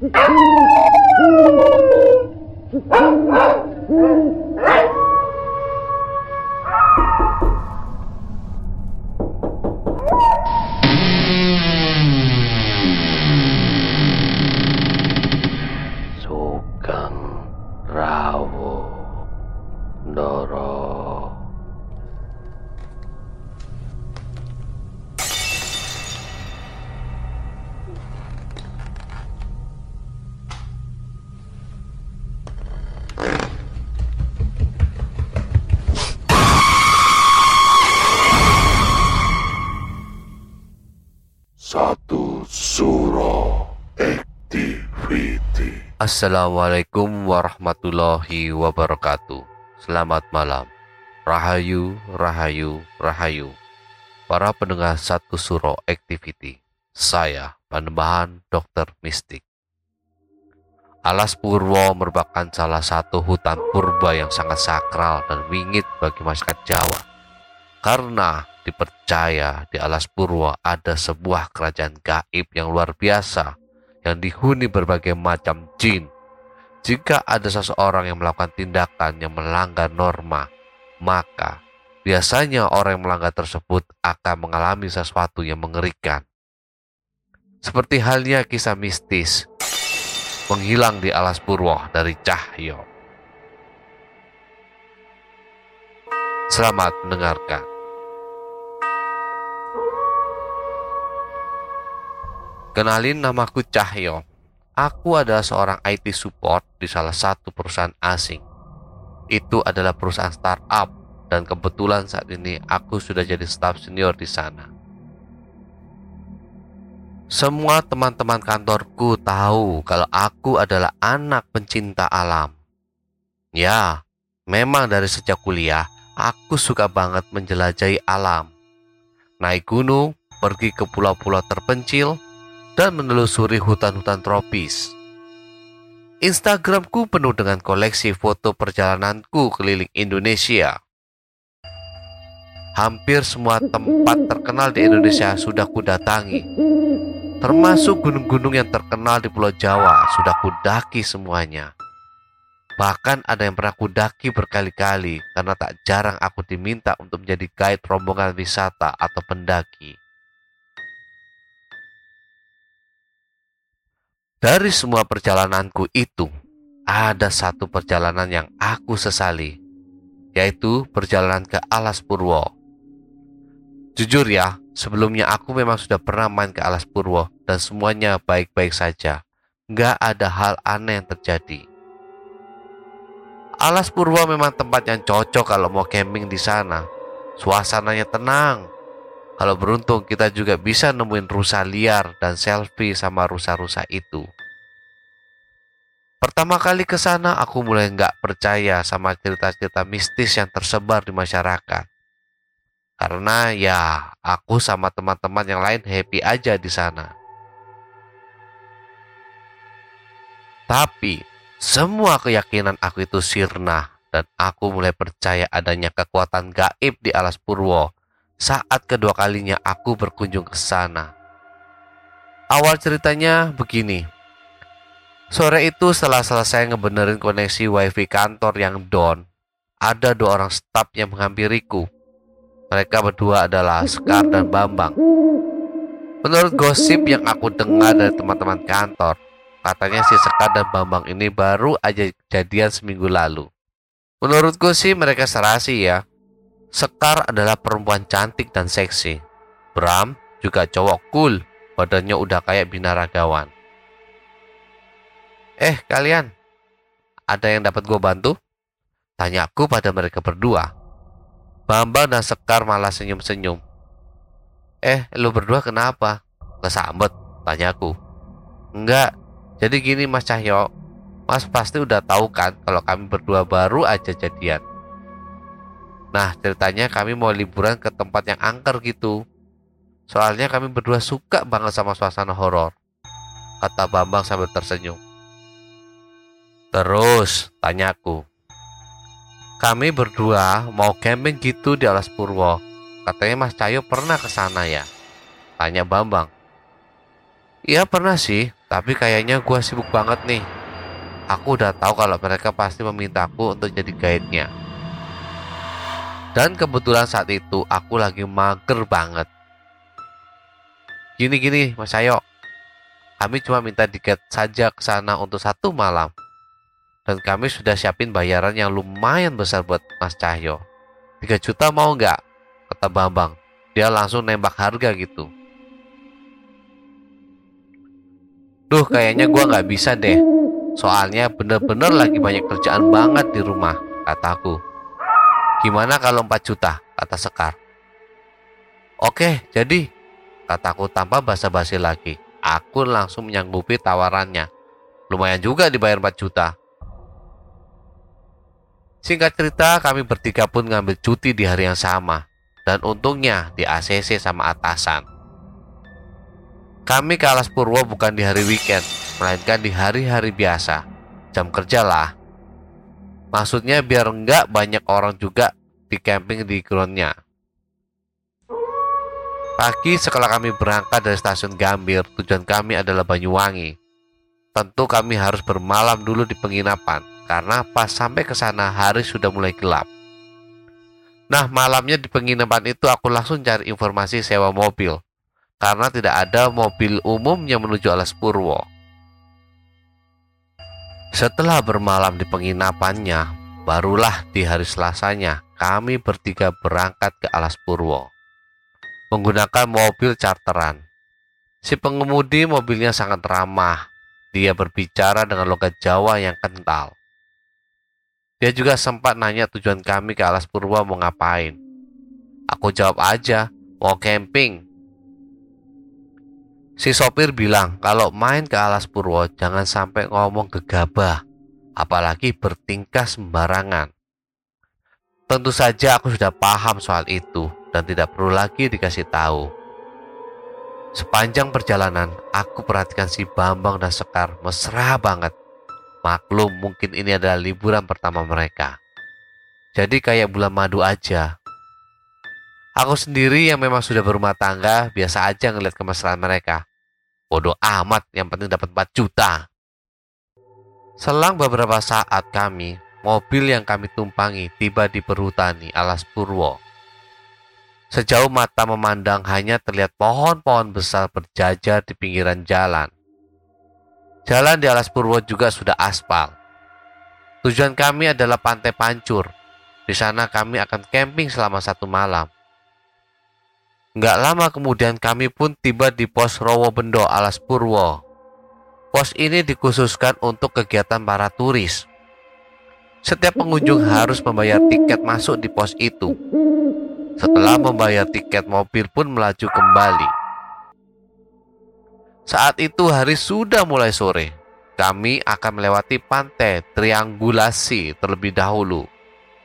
Oh, my God. Assalamualaikum warahmatullahi wabarakatuh. Selamat malam. Rahayu, Rahayu, Rahayu. Para pendengar Satu Suro Activity Saya, Panembahan Dokter Mistik. Alas Purwo merupakan salah satu hutan purba yang sangat sakral dan wingit bagi masyarakat Jawa. Karena dipercaya di Alas Purwo ada sebuah kerajaan gaib yang luar biasa yang dihuni berbagai macam jin. Jika ada seseorang yang melakukan tindakan yang melanggar norma, maka biasanya orang yang melanggar tersebut akan mengalami sesuatu yang mengerikan. Seperti halnya kisah mistis menghilang di Alas Purwo dari Cahyo. Selamat mendengarkan. Kenalin namaku Cahyo. Aku adalah seorang IT support di salah satu perusahaan asing. Itu adalah perusahaan startup dan kebetulan saat ini aku sudah jadi staff senior di sana. Semua teman-teman kantorku tahu kalau aku adalah anak pencinta alam. Ya, memang dari sejak kuliah aku suka banget menjelajahi alam. Naik gunung, pergi ke pulau-pulau terpencil, dan menelusuri hutan-hutan tropis. Instagramku penuh dengan koleksi foto perjalananku keliling Indonesia. Hampir semua tempat terkenal di Indonesia sudah kudatangi. Termasuk gunung-gunung yang terkenal di Pulau Jawa sudah kudaki semuanya. Bahkan ada yang pernah kudaki berkali-kali karena tak jarang aku diminta untuk menjadi guide rombongan wisata atau pendaki. Dari semua perjalananku itu, ada satu perjalanan yang aku sesali, yaitu perjalanan ke Alas Purwo. Jujur ya, sebelumnya aku memang sudah pernah main ke Alas Purwo dan semuanya baik-baik saja. Nggak ada hal aneh yang terjadi. Alas Purwo memang tempat yang cocok kalau mau camping di sana. Suasananya tenang, kalau beruntung kita juga bisa nemuin rusa liar dan selfie sama rusa-rusa itu. Pertama kali ke sana aku mulai nggak percaya sama cerita-cerita mistis yang tersebar di masyarakat. Karena ya aku sama teman-teman yang lain happy aja di sana. Tapi semua keyakinan aku itu sirna dan aku mulai percaya adanya kekuatan gaib di alas purwo saat kedua kalinya aku berkunjung ke sana. Awal ceritanya begini. Sore itu setelah selesai ngebenerin koneksi wifi kantor yang down, ada dua orang staf yang menghampiriku. Mereka berdua adalah Sekar dan Bambang. Menurut gosip yang aku dengar dari teman-teman kantor, katanya si Sekar dan Bambang ini baru aja jadian seminggu lalu. Menurutku sih mereka serasi ya, Sekar adalah perempuan cantik dan seksi. Bram juga cowok cool, badannya udah kayak binaragawan. Eh kalian, ada yang dapat gue bantu? Tanyaku pada mereka berdua. Bambang dan Sekar malah senyum-senyum. Eh, lu berdua kenapa? Kesambet, tanyaku. Enggak, jadi gini Mas Cahyo. Mas pasti udah tahu kan kalau kami berdua baru aja jadian. Nah ceritanya kami mau liburan ke tempat yang angker gitu. Soalnya kami berdua suka banget sama suasana horor. Kata Bambang sambil tersenyum. Terus tanyaku. Kami berdua mau camping gitu di Alas Purwo. Katanya Mas Cayo pernah ke sana ya? Tanya Bambang. Iya pernah sih, Tapi kayaknya gue sibuk banget nih. Aku udah tahu kalau mereka pasti memintaku untuk jadi guide-nya. Dan kebetulan saat itu aku lagi mager banget. Gini-gini Mas Ayo, kami cuma minta tiket saja ke sana untuk satu malam. Dan kami sudah siapin bayaran yang lumayan besar buat Mas Cahyo. 3 juta mau nggak? Kata Bambang. Dia langsung nembak harga gitu. Duh, kayaknya gua nggak bisa deh. Soalnya bener-bener lagi banyak kerjaan banget di rumah, kataku. Gimana kalau 4 juta, kata Sekar. Oke, jadi, kataku tanpa basa-basi lagi. Aku langsung menyanggupi tawarannya. Lumayan juga dibayar 4 juta. Singkat cerita, kami bertiga pun ngambil cuti di hari yang sama. Dan untungnya di ACC sama atasan. Kami ke Alas Purwo bukan di hari weekend, melainkan di hari-hari biasa. Jam kerja lah. Maksudnya biar enggak banyak orang juga di camping di groundnya. Pagi setelah kami berangkat dari stasiun Gambir, tujuan kami adalah Banyuwangi. Tentu kami harus bermalam dulu di penginapan, karena pas sampai ke sana hari sudah mulai gelap. Nah, malamnya di penginapan itu aku langsung cari informasi sewa mobil karena tidak ada mobil umum yang menuju Alas Purwo. Setelah bermalam di penginapannya, barulah di hari Selasanya kami bertiga berangkat ke Alas Purwo menggunakan mobil charteran. Si pengemudi mobilnya sangat ramah. Dia berbicara dengan logat Jawa yang kental. Dia juga sempat nanya tujuan kami ke Alas Purwo mau ngapain. Aku jawab aja, mau camping. Si sopir bilang kalau main ke Alas Purwo jangan sampai ngomong gegabah, apalagi bertingkah sembarangan. Tentu saja aku sudah paham soal itu dan tidak perlu lagi dikasih tahu. Sepanjang perjalanan, aku perhatikan si Bambang dan Sekar mesra banget. Maklum mungkin ini adalah liburan pertama mereka. Jadi kayak bulan madu aja. Aku sendiri yang memang sudah berumah tangga, biasa aja ngeliat kemesraan mereka. Bodoh amat, yang penting dapat 4 juta. Selang beberapa saat kami, mobil yang kami tumpangi tiba di perhutani alas Purwo. Sejauh mata memandang hanya terlihat pohon-pohon besar berjajar di pinggiran jalan. Jalan di alas Purwo juga sudah aspal. Tujuan kami adalah Pantai Pancur. Di sana kami akan camping selama satu malam. Nggak lama kemudian kami pun tiba di pos Rowo Bendo Alas Purwo. Pos ini dikhususkan untuk kegiatan para turis. Setiap pengunjung harus membayar tiket masuk di pos itu. Setelah membayar tiket, mobil pun melaju kembali. Saat itu hari sudah mulai sore. Kami akan melewati pantai triangulasi terlebih dahulu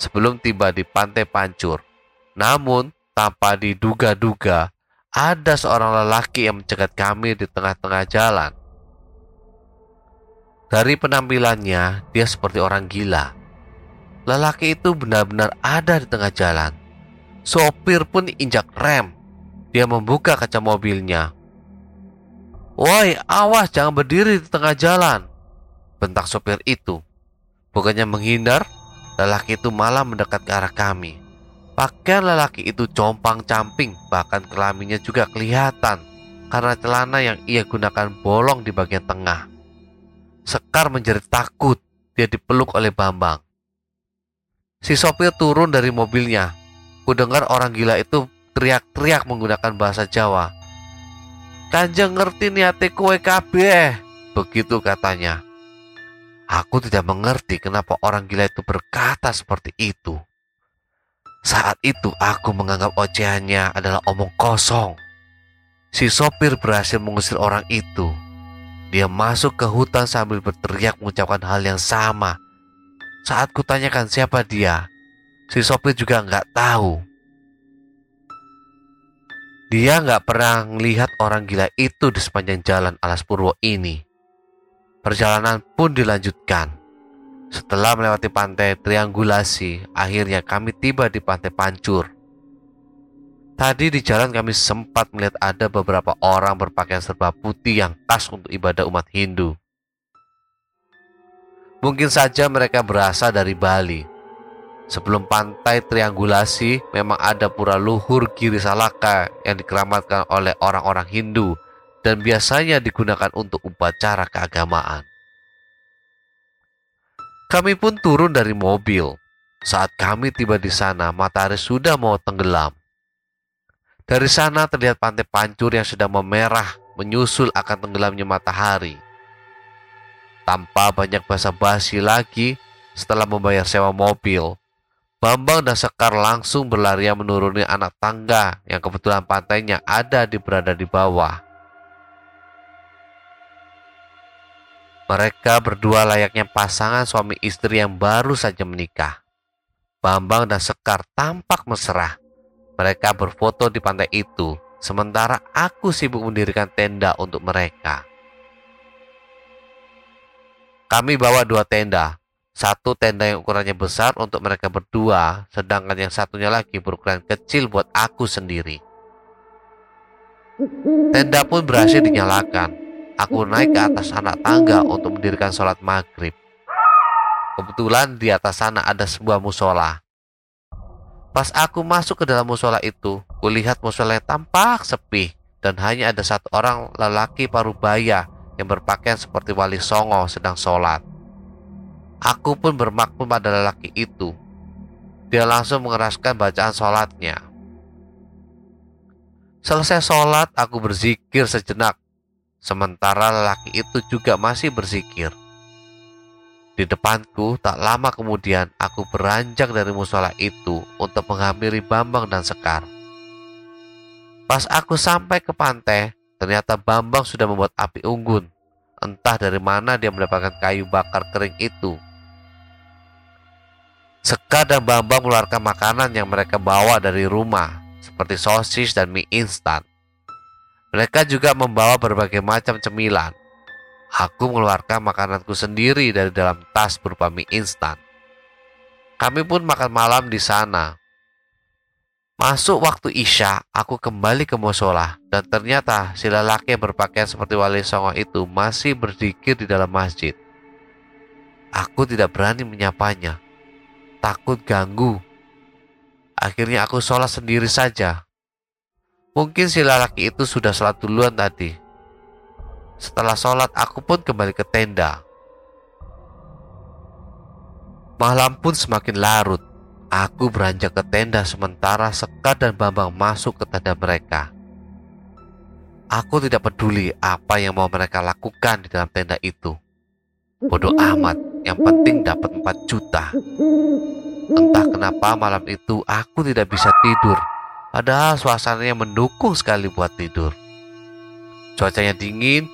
sebelum tiba di pantai Pancur. Namun, tanpa diduga-duga, ada seorang lelaki yang mencegat kami di tengah-tengah jalan. Dari penampilannya, dia seperti orang gila. Lelaki itu benar-benar ada di tengah jalan. Sopir pun injak rem. Dia membuka kaca mobilnya. Woi, awas jangan berdiri di tengah jalan. Bentak sopir itu. Bukannya menghindar, lelaki itu malah mendekat ke arah kami. Pakaian lelaki itu compang-camping, bahkan kelaminnya juga kelihatan karena celana yang ia gunakan bolong di bagian tengah. Sekar menjerit takut, dia dipeluk oleh Bambang. Si sopir turun dari mobilnya. Ku dengar orang gila itu teriak-teriak menggunakan bahasa Jawa. Kanjeng ngerti niate kue kabeh, begitu katanya. Aku tidak mengerti kenapa orang gila itu berkata seperti itu. Saat itu aku menganggap ocehannya adalah omong kosong. Si sopir berhasil mengusir orang itu. Dia masuk ke hutan sambil berteriak mengucapkan hal yang sama. Saat kutanyakan siapa dia, si sopir juga nggak tahu. Dia nggak pernah melihat orang gila itu di sepanjang jalan Alas Purwo ini. Perjalanan pun dilanjutkan. Setelah melewati pantai triangulasi, akhirnya kami tiba di pantai Pancur. Tadi di jalan kami sempat melihat ada beberapa orang berpakaian serba putih yang khas untuk ibadah umat Hindu. Mungkin saja mereka berasal dari Bali. Sebelum pantai triangulasi, memang ada pura luhur Giri Salaka yang dikeramatkan oleh orang-orang Hindu dan biasanya digunakan untuk upacara keagamaan. Kami pun turun dari mobil. Saat kami tiba di sana, matahari sudah mau tenggelam. Dari sana terlihat pantai pancur yang sedang memerah menyusul akan tenggelamnya matahari. Tanpa banyak basa-basi lagi, setelah membayar sewa mobil, Bambang dan Sekar langsung berlarian menuruni anak tangga yang kebetulan pantainya ada di berada di bawah. Mereka berdua layaknya pasangan suami istri yang baru saja menikah. Bambang dan Sekar tampak mesra mereka berfoto di pantai itu, sementara aku sibuk mendirikan tenda untuk mereka. Kami bawa dua tenda, satu tenda yang ukurannya besar untuk mereka berdua, sedangkan yang satunya lagi berukuran kecil buat aku sendiri. Tenda pun berhasil dinyalakan. Aku naik ke atas anak tangga untuk mendirikan sholat maghrib. Kebetulan di atas sana ada sebuah musola. Pas aku masuk ke dalam musola itu, kulihat musola yang tampak sepi dan hanya ada satu orang lelaki parubaya yang berpakaian seperti wali songo sedang sholat. Aku pun bermakmum pada lelaki itu. Dia langsung mengeraskan bacaan sholatnya. Selesai sholat, aku berzikir sejenak. Sementara lelaki itu juga masih berzikir. Di depanku, tak lama kemudian aku beranjak dari musola itu untuk menghampiri Bambang dan Sekar. Pas aku sampai ke pantai, ternyata Bambang sudah membuat api unggun. Entah dari mana dia mendapatkan kayu bakar kering itu. Sekar dan Bambang mengeluarkan makanan yang mereka bawa dari rumah, seperti sosis dan mie instan. Mereka juga membawa berbagai macam cemilan, Aku mengeluarkan makananku sendiri dari dalam tas berupa mie instan. Kami pun makan malam di sana. Masuk waktu Isya, aku kembali ke musola dan ternyata si lelaki yang berpakaian seperti wali songo itu masih berzikir di dalam masjid. Aku tidak berani menyapanya, takut ganggu. Akhirnya aku sholat sendiri saja. Mungkin si lelaki itu sudah sholat duluan tadi setelah sholat, aku pun kembali ke tenda. Malam pun semakin larut. Aku beranjak ke tenda sementara Sekar dan Bambang masuk ke tenda mereka. Aku tidak peduli apa yang mau mereka lakukan di dalam tenda itu. Bodoh amat, yang penting dapat 4 juta. Entah kenapa malam itu aku tidak bisa tidur. Padahal suasananya mendukung sekali buat tidur. Cuacanya dingin,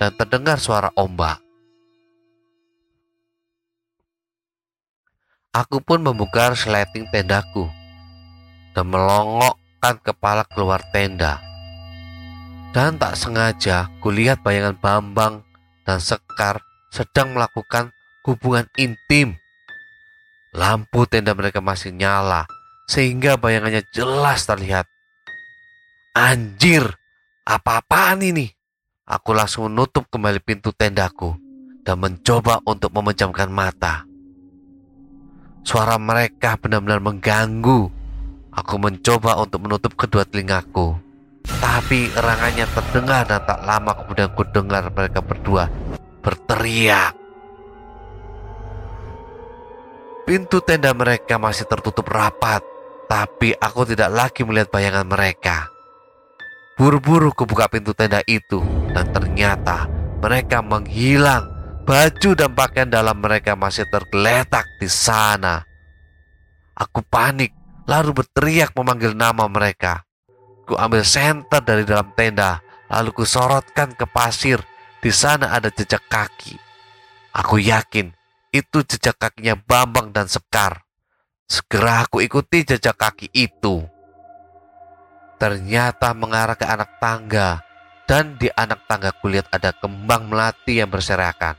dan terdengar suara ombak. Aku pun membuka sleting tendaku dan melongokkan kepala keluar tenda. Dan tak sengaja kulihat bayangan Bambang dan Sekar sedang melakukan hubungan intim. Lampu tenda mereka masih nyala sehingga bayangannya jelas terlihat. Anjir, apa-apaan ini? Aku langsung menutup kembali pintu tendaku dan mencoba untuk memejamkan mata. Suara mereka benar-benar mengganggu. Aku mencoba untuk menutup kedua telingaku. Tapi erangannya terdengar dan tak lama kemudian ku dengar mereka berdua berteriak. Pintu tenda mereka masih tertutup rapat, tapi aku tidak lagi melihat bayangan mereka. Buru-buru kubuka pintu tenda itu dan ternyata mereka menghilang. Baju dan pakaian dalam mereka masih tergeletak di sana. Aku panik lalu berteriak memanggil nama mereka. Ku ambil senter dari dalam tenda lalu ku sorotkan ke pasir. Di sana ada jejak kaki. Aku yakin itu jejak kakinya Bambang dan Sekar. Segera aku ikuti jejak kaki itu ternyata mengarah ke anak tangga dan di anak tangga kulihat ada kembang melati yang berserakan.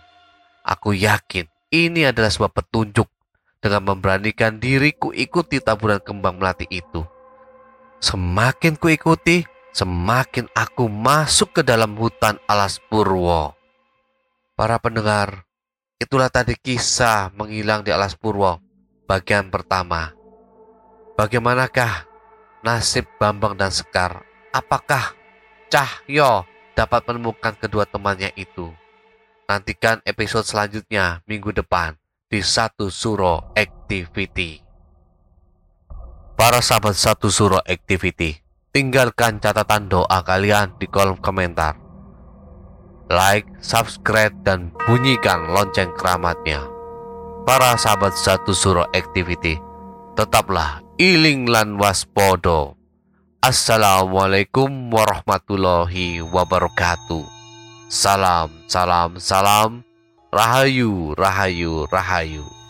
Aku yakin ini adalah sebuah petunjuk dengan memberanikan diriku ikuti taburan kembang melati itu. Semakin kuikuti, semakin aku masuk ke dalam hutan alas purwo. Para pendengar, itulah tadi kisah menghilang di alas purwo bagian pertama. Bagaimanakah nasib Bambang dan Sekar? Apakah Cahyo dapat menemukan kedua temannya itu? Nantikan episode selanjutnya minggu depan di Satu Suro Activity. Para sahabat Satu Suro Activity, tinggalkan catatan doa kalian di kolom komentar like, subscribe, dan bunyikan lonceng keramatnya. Para sahabat satu suro activity, tetaplah iling lan waspodo. Assalamualaikum warahmatullahi wabarakatuh. Salam, salam, salam. Rahayu, rahayu, rahayu.